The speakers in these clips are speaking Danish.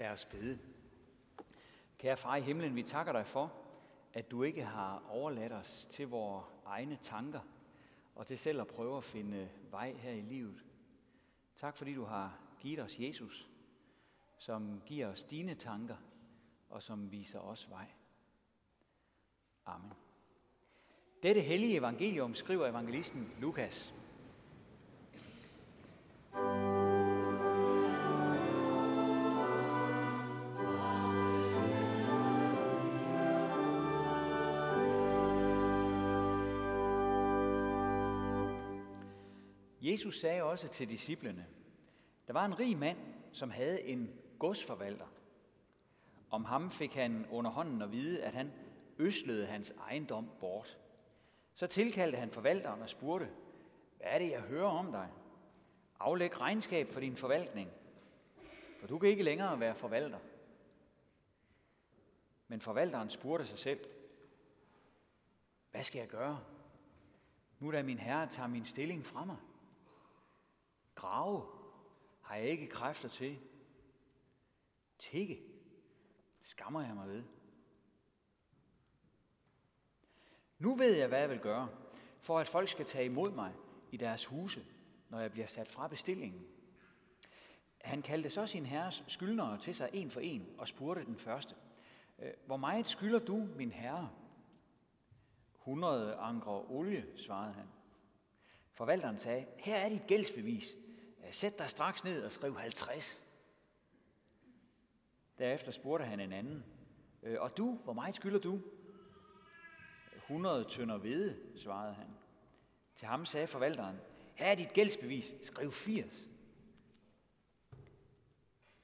Lad os bede. Kære far i himlen, vi takker dig for, at du ikke har overladt os til vores egne tanker og til selv at prøve at finde vej her i livet. Tak fordi du har givet os Jesus, som giver os dine tanker og som viser os vej. Amen. Dette hellige evangelium skriver evangelisten Lukas. Jesus sagde også til disciplene, der var en rig mand, som havde en godsforvalter. Om ham fik han under hånden at vide, at han øslede hans ejendom bort. Så tilkaldte han forvalteren og spurgte, hvad er det, jeg hører om dig? Aflæg regnskab for din forvaltning, for du kan ikke længere være forvalter. Men forvalteren spurgte sig selv, hvad skal jeg gøre? Nu da min herre tager min stilling fra mig. Grave har jeg ikke kræfter til. Tikke skammer jeg mig ved. Nu ved jeg, hvad jeg vil gøre, for at folk skal tage imod mig i deres huse, når jeg bliver sat fra bestillingen. Han kaldte så sin herres skyldnere til sig en for en og spurgte den første, øh, hvor meget skylder du, min herre? 100 ankre olie, svarede han. Forvalteren sagde, her er dit gældsbevis. Øh, sæt dig straks ned og skriv 50. Derefter spurgte han en anden, øh, og du, hvor meget skylder du? 100 tønder hvede, svarede han. Til ham sagde forvalteren, her er dit gældsbevis, skriv 80.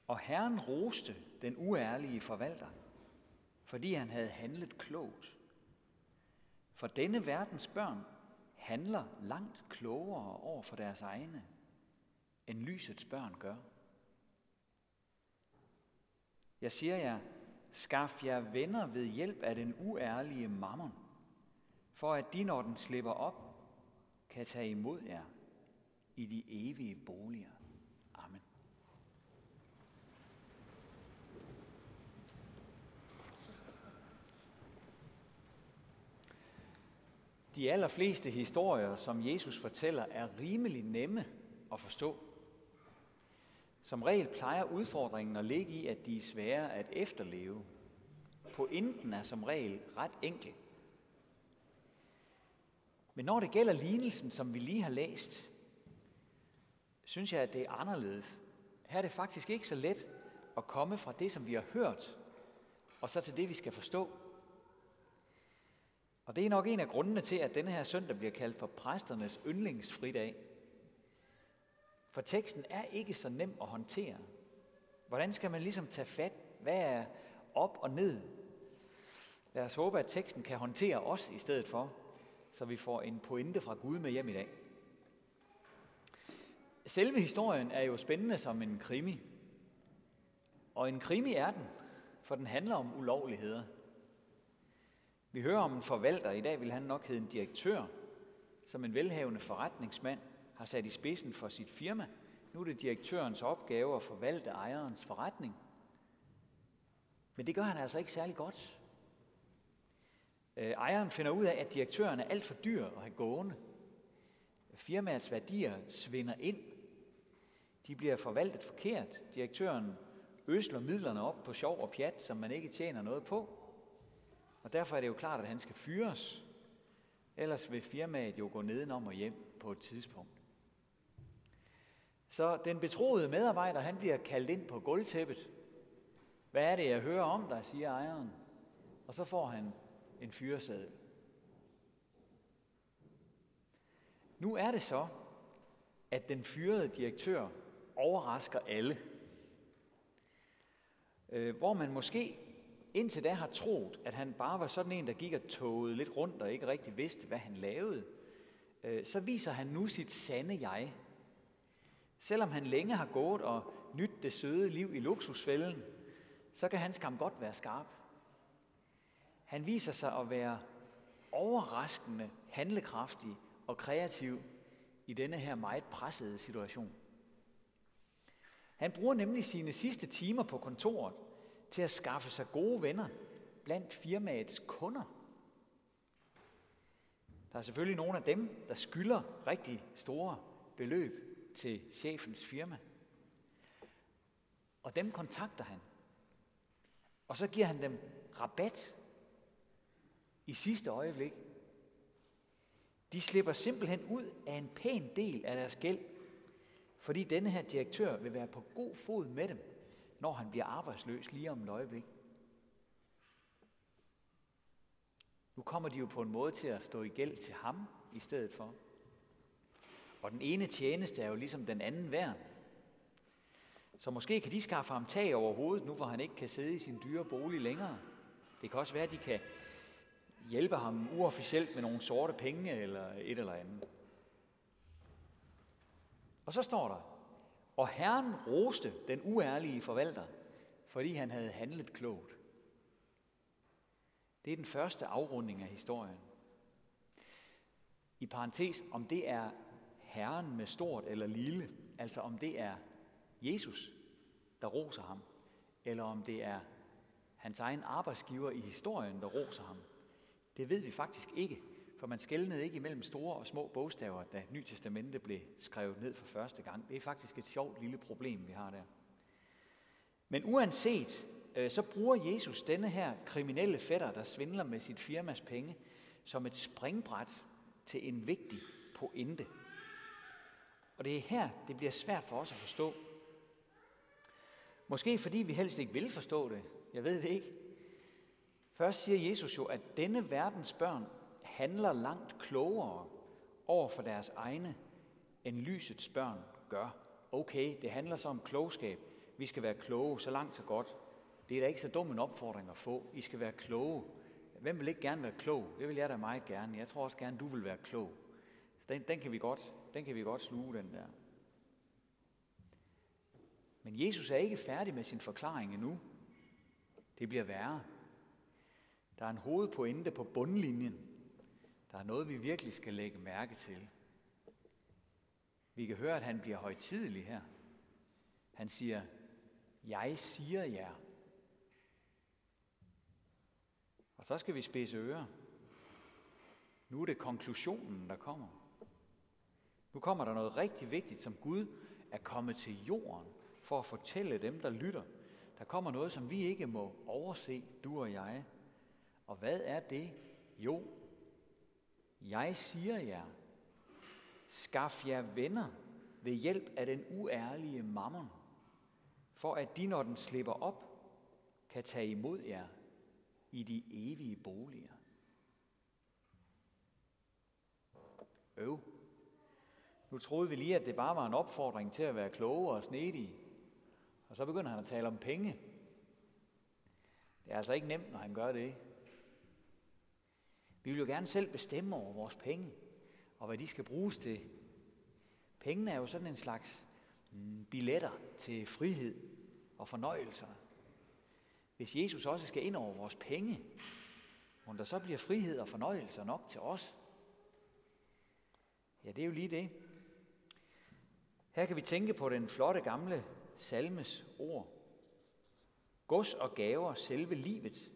Og Herren roste den uærlige forvalter, fordi han havde handlet klogt. For denne verdens børn handler langt klogere over for deres egne, end lysets børn gør. Jeg siger jer, skaf jer venner ved hjælp af den uærlige mammon, for at de, når den slipper op, kan tage imod jer i de evige boliger. Amen. De allerfleste historier, som Jesus fortæller, er rimelig nemme at forstå. Som regel plejer udfordringen at ligge i, at de er svære at efterleve. Pointen er som regel ret enkel. Men når det gælder lignelsen, som vi lige har læst, synes jeg, at det er anderledes. Her er det faktisk ikke så let at komme fra det, som vi har hørt, og så til det, vi skal forstå. Og det er nok en af grundene til, at denne her søndag bliver kaldt for præsternes yndlingsfridag. For teksten er ikke så nem at håndtere. Hvordan skal man ligesom tage fat? Hvad er op og ned? Lad os håbe, at teksten kan håndtere os i stedet for, så vi får en pointe fra Gud med hjem i dag. Selve historien er jo spændende som en krimi. Og en krimi er den, for den handler om ulovligheder. Vi hører om en forvalter, i dag vil han nok hedde en direktør, som en velhavende forretningsmand har sat i spidsen for sit firma. Nu er det direktørens opgave at forvalte ejerens forretning. Men det gør han altså ikke særlig godt. Øh, ejeren finder ud af, at direktøren er alt for dyr at have gående. Firmaets værdier svinder ind. De bliver forvaltet forkert. Direktøren øsler midlerne op på sjov og pjat, som man ikke tjener noget på. Og derfor er det jo klart, at han skal fyres. Ellers vil firmaet jo gå nedenom og hjem på et tidspunkt. Så den betroede medarbejder, han bliver kaldt ind på gulvtæppet. Hvad er det, jeg hører om dig, siger ejeren. Og så får han en fyreseddel. Nu er det så, at den fyrede direktør overrasker alle. Øh, hvor man måske indtil da har troet, at han bare var sådan en, der gik og togede lidt rundt og ikke rigtig vidste, hvad han lavede, øh, så viser han nu sit sande jeg. Selvom han længe har gået og nyt det søde liv i luksusfælden, så kan han skam godt være skarp. Han viser sig at være overraskende, handlekraftig og kreativ i denne her meget pressede situation. Han bruger nemlig sine sidste timer på kontoret til at skaffe sig gode venner blandt firmaets kunder. Der er selvfølgelig nogle af dem, der skylder rigtig store beløb til chefens firma. Og dem kontakter han. Og så giver han dem rabat i sidste øjeblik. De slipper simpelthen ud af en pæn del af deres gæld, fordi denne her direktør vil være på god fod med dem, når han bliver arbejdsløs lige om et øjeblik. Nu kommer de jo på en måde til at stå i gæld til ham i stedet for. Og den ene tjeneste er jo ligesom den anden værd. Så måske kan de skaffe ham tag over hovedet, nu hvor han ikke kan sidde i sin dyre bolig længere. Det kan også være, at de kan hjælpe ham uofficielt med nogle sorte penge eller et eller andet. Og så står der, og Herren roste den uærlige forvalter, fordi han havde handlet klogt. Det er den første afrunding af historien. I parentes, om det er Herren med stort eller lille, altså om det er Jesus, der roser ham, eller om det er hans egen arbejdsgiver i historien, der roser ham. Det ved vi faktisk ikke, for man skældnede ikke imellem store og små bogstaver, da Ny Testamente blev skrevet ned for første gang. Det er faktisk et sjovt lille problem, vi har der. Men uanset, øh, så bruger Jesus denne her kriminelle fætter, der svindler med sit firmas penge, som et springbræt til en vigtig pointe. Og det er her, det bliver svært for os at forstå. Måske fordi vi helst ikke vil forstå det. Jeg ved det ikke. Først siger Jesus jo, at denne verdens børn handler langt klogere over for deres egne, end lysets børn gør. Okay, det handler så om klogskab. Vi skal være kloge, så langt så godt. Det er da ikke så dum en opfordring at få. I skal være kloge. Hvem vil ikke gerne være klog? Det vil jeg da meget gerne. Jeg tror også gerne, du vil være klog. Den, den, kan, vi godt, den kan vi godt sluge, den der. Men Jesus er ikke færdig med sin forklaring endnu. Det bliver værre. Der er en hovedpointe på bundlinjen. Der er noget, vi virkelig skal lægge mærke til. Vi kan høre, at han bliver højtidelig her. Han siger, jeg siger jer. Og så skal vi spidse ører. Nu er det konklusionen, der kommer. Nu kommer der noget rigtig vigtigt, som Gud er kommet til jorden for at fortælle dem, der lytter. Der kommer noget, som vi ikke må overse, du og jeg. Og hvad er det? Jo, jeg siger jer, skaf jer venner ved hjælp af den uærlige mammon, for at de, når den slipper op, kan tage imod jer i de evige boliger. Øv. Nu troede vi lige, at det bare var en opfordring til at være kloge og snedige. Og så begynder han at tale om penge. Det er altså ikke nemt, når han gør det. Vi vil jo gerne selv bestemme over vores penge, og hvad de skal bruges til. Pengene er jo sådan en slags mm, billetter til frihed og fornøjelser. Hvis Jesus også skal ind over vores penge, må der så bliver frihed og fornøjelser nok til os? Ja, det er jo lige det. Her kan vi tænke på den flotte gamle salmes ord. Gods og gaver, selve livet,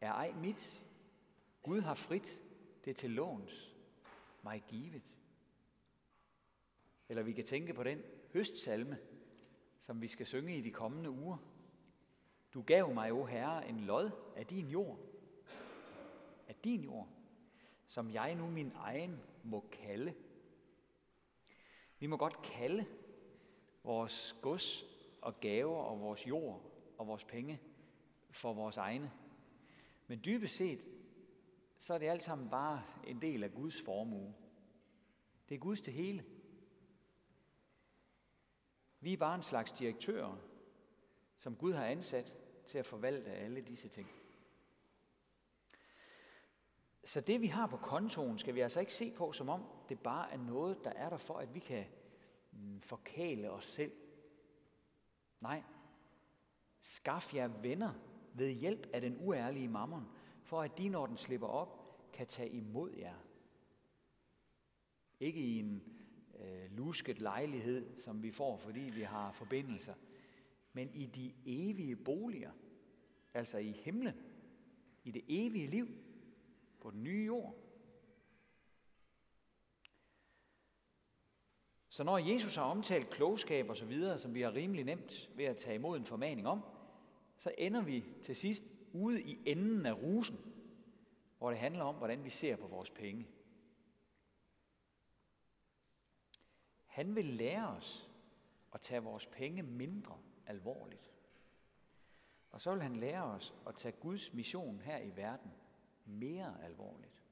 er ej mit, Gud har frit det til låns, mig givet. Eller vi kan tænke på den høstsalme, som vi skal synge i de kommende uger. Du gav mig, o Herre, en lod af din jord, af din jord, som jeg nu min egen må kalde. Vi må godt kalde vores gods og gaver og vores jord og vores penge for vores egne. Men dybest set, så er det alt sammen bare en del af Guds formue. Det er Guds det hele. Vi er bare en slags direktører, som Gud har ansat til at forvalte alle disse ting. Så det, vi har på kontoen, skal vi altså ikke se på, som om det bare er noget, der er der for, at vi kan mm, forkæle os selv. Nej. Skaf jer venner ved hjælp af den uærlige mammon, for at de, når den slipper op, kan tage imod jer. Ikke i en øh, lusket lejlighed, som vi får, fordi vi har forbindelser, men i de evige boliger, altså i himlen, i det evige liv, på den nye jord. Så når Jesus har omtalt klogskab og så videre, som vi har rimelig nemt ved at tage imod en formaning om, så ender vi til sidst ude i enden af rusen, hvor det handler om, hvordan vi ser på vores penge. Han vil lære os at tage vores penge mindre alvorligt. Og så vil han lære os at tage Guds mission her i verden mere alvorligt.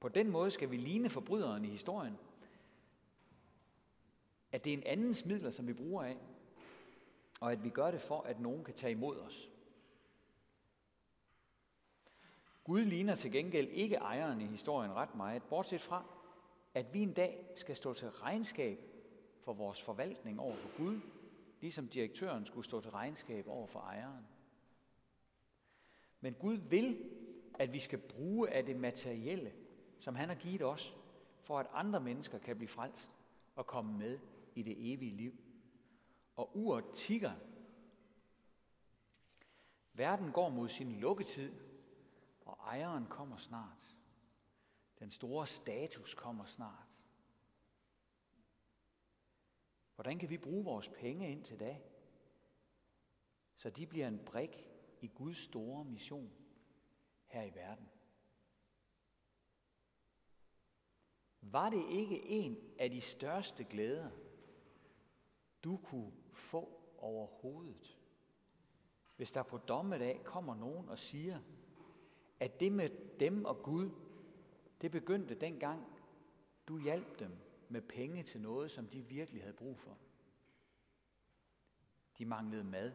På den måde skal vi ligne forbryderen i historien, at det er en andens midler, som vi bruger af, og at vi gør det for, at nogen kan tage imod os. Gud ligner til gengæld ikke ejeren i historien ret meget, bortset fra, at vi en dag skal stå til regnskab for vores forvaltning over for Gud, ligesom direktøren skulle stå til regnskab over for ejeren. Men Gud vil, at vi skal bruge af det materielle, som han har givet os, for at andre mennesker kan blive frelst og komme med i det evige liv. Og uret tigger. Verden går mod sin lukketid, og ejeren kommer snart. Den store status kommer snart. Hvordan kan vi bruge vores penge ind til dag, så de bliver en brik i Guds store mission her i verden? Var det ikke en af de største glæder, du kunne få overhovedet, hvis der på dommedag kommer nogen og siger, at det med dem og Gud, det begyndte dengang, du hjalp dem med penge til noget, som de virkelig havde brug for. De manglede mad.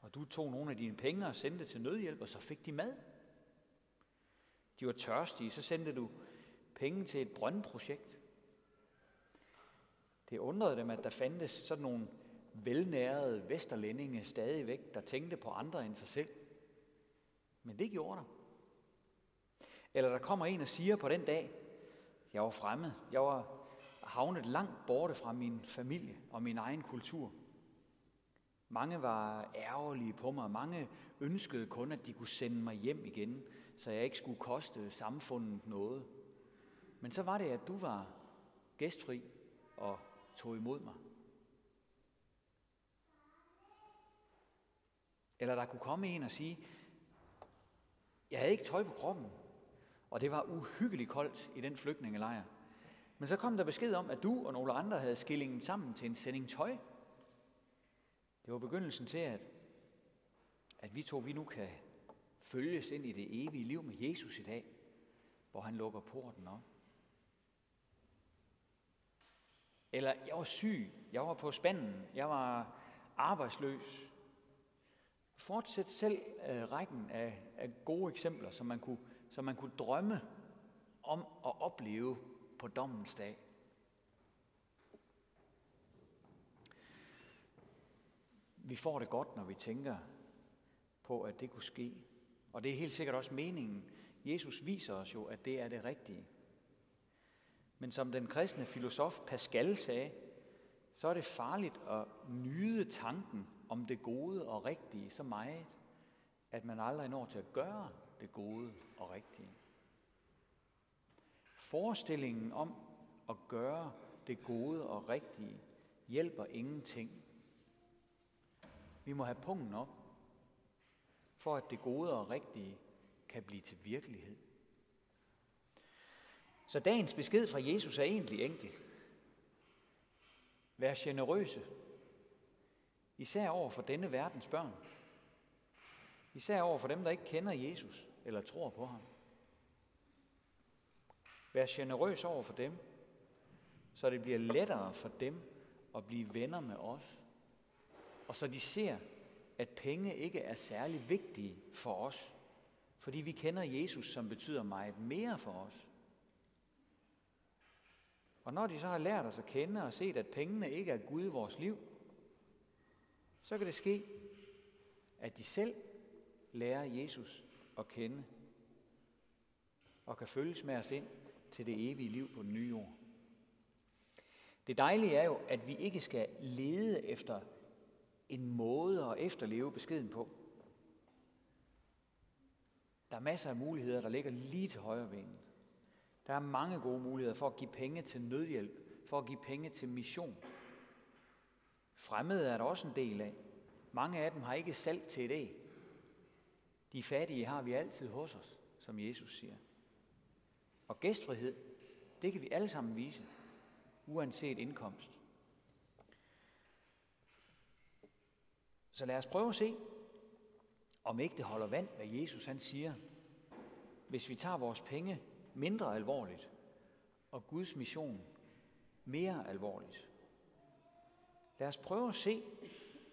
Og du tog nogle af dine penge og sendte til nødhjælp, og så fik de mad. De var tørstige, så sendte du penge til et brøndprojekt. Det undrede dem, at der fandtes sådan nogle velnærede vesterlændinge stadigvæk, der tænkte på andre end sig selv. Men det gjorde der. Eller der kommer en og siger på den dag, jeg var fremmed, jeg var havnet langt borte fra min familie og min egen kultur. Mange var ærgerlige på mig, mange ønskede kun, at de kunne sende mig hjem igen, så jeg ikke skulle koste samfundet noget. Men så var det, at du var gæstfri og tog imod mig. Eller der kunne komme en og sige, jeg havde ikke tøj på kroppen, og det var uhyggeligt koldt i den flygtningelejr. Men så kom der besked om, at du og nogle andre havde skillingen sammen til en sending tøj. Det var begyndelsen til, at, at vi to vi nu kan følges ind i det evige liv med Jesus i dag, hvor han lukker porten op. Eller jeg var syg, jeg var på spanden, jeg var arbejdsløs. Fortsæt selv øh, rækken af, af gode eksempler, som man, kunne, som man kunne drømme om at opleve på dommens dag. Vi får det godt, når vi tænker på, at det kunne ske. Og det er helt sikkert også meningen. Jesus viser os jo, at det er det rigtige. Men som den kristne filosof Pascal sagde, så er det farligt at nyde tanken om det gode og rigtige så meget, at man aldrig når til at gøre det gode og rigtige. Forestillingen om at gøre det gode og rigtige hjælper ingenting. Vi må have punkten op, for at det gode og rigtige kan blive til virkelighed. Så dagens besked fra Jesus er egentlig enkel. Vær generøse, især over for denne verdens børn. Især over for dem, der ikke kender Jesus eller tror på ham. Vær generøs over for dem, så det bliver lettere for dem at blive venner med os. Og så de ser, at penge ikke er særlig vigtige for os, fordi vi kender Jesus, som betyder meget mere for os. Og når de så har lært os at kende og set, at pengene ikke er Gud i vores liv, så kan det ske, at de selv lærer Jesus at kende og kan følges med os ind til det evige liv på den nye jord. Det dejlige er jo, at vi ikke skal lede efter en måde at efterleve beskeden på. Der er masser af muligheder, der ligger lige til højre benet. Der er mange gode muligheder for at give penge til nødhjælp, for at give penge til mission. Fremmede er der også en del af. Mange af dem har ikke salt til det. De fattige har vi altid hos os, som Jesus siger. Og gæstfrihed, det kan vi alle sammen vise, uanset indkomst. Så lad os prøve at se, om ikke det holder vand, hvad Jesus han siger, hvis vi tager vores penge mindre alvorligt, og Guds mission mere alvorligt. Lad os prøve at se,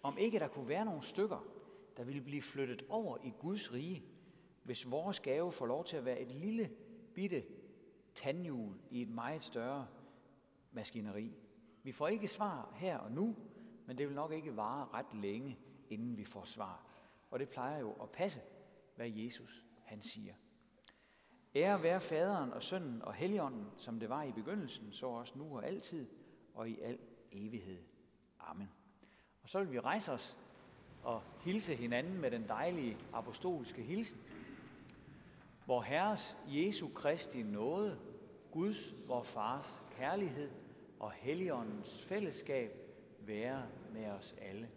om ikke der kunne være nogle stykker, der ville blive flyttet over i Guds rige, hvis vores gave får lov til at være et lille bitte tandhjul i et meget større maskineri. Vi får ikke svar her og nu, men det vil nok ikke vare ret længe, inden vi får svar. Og det plejer jo at passe, hvad Jesus han siger. Ære være faderen og sønnen og helligånden, som det var i begyndelsen, så også nu og altid og i al evighed. Amen. Og så vil vi rejse os og hilse hinanden med den dejlige apostolske hilsen, hvor Herres Jesu Kristi nåde, Guds, vor Fars kærlighed og Helligåndens fællesskab være med os alle.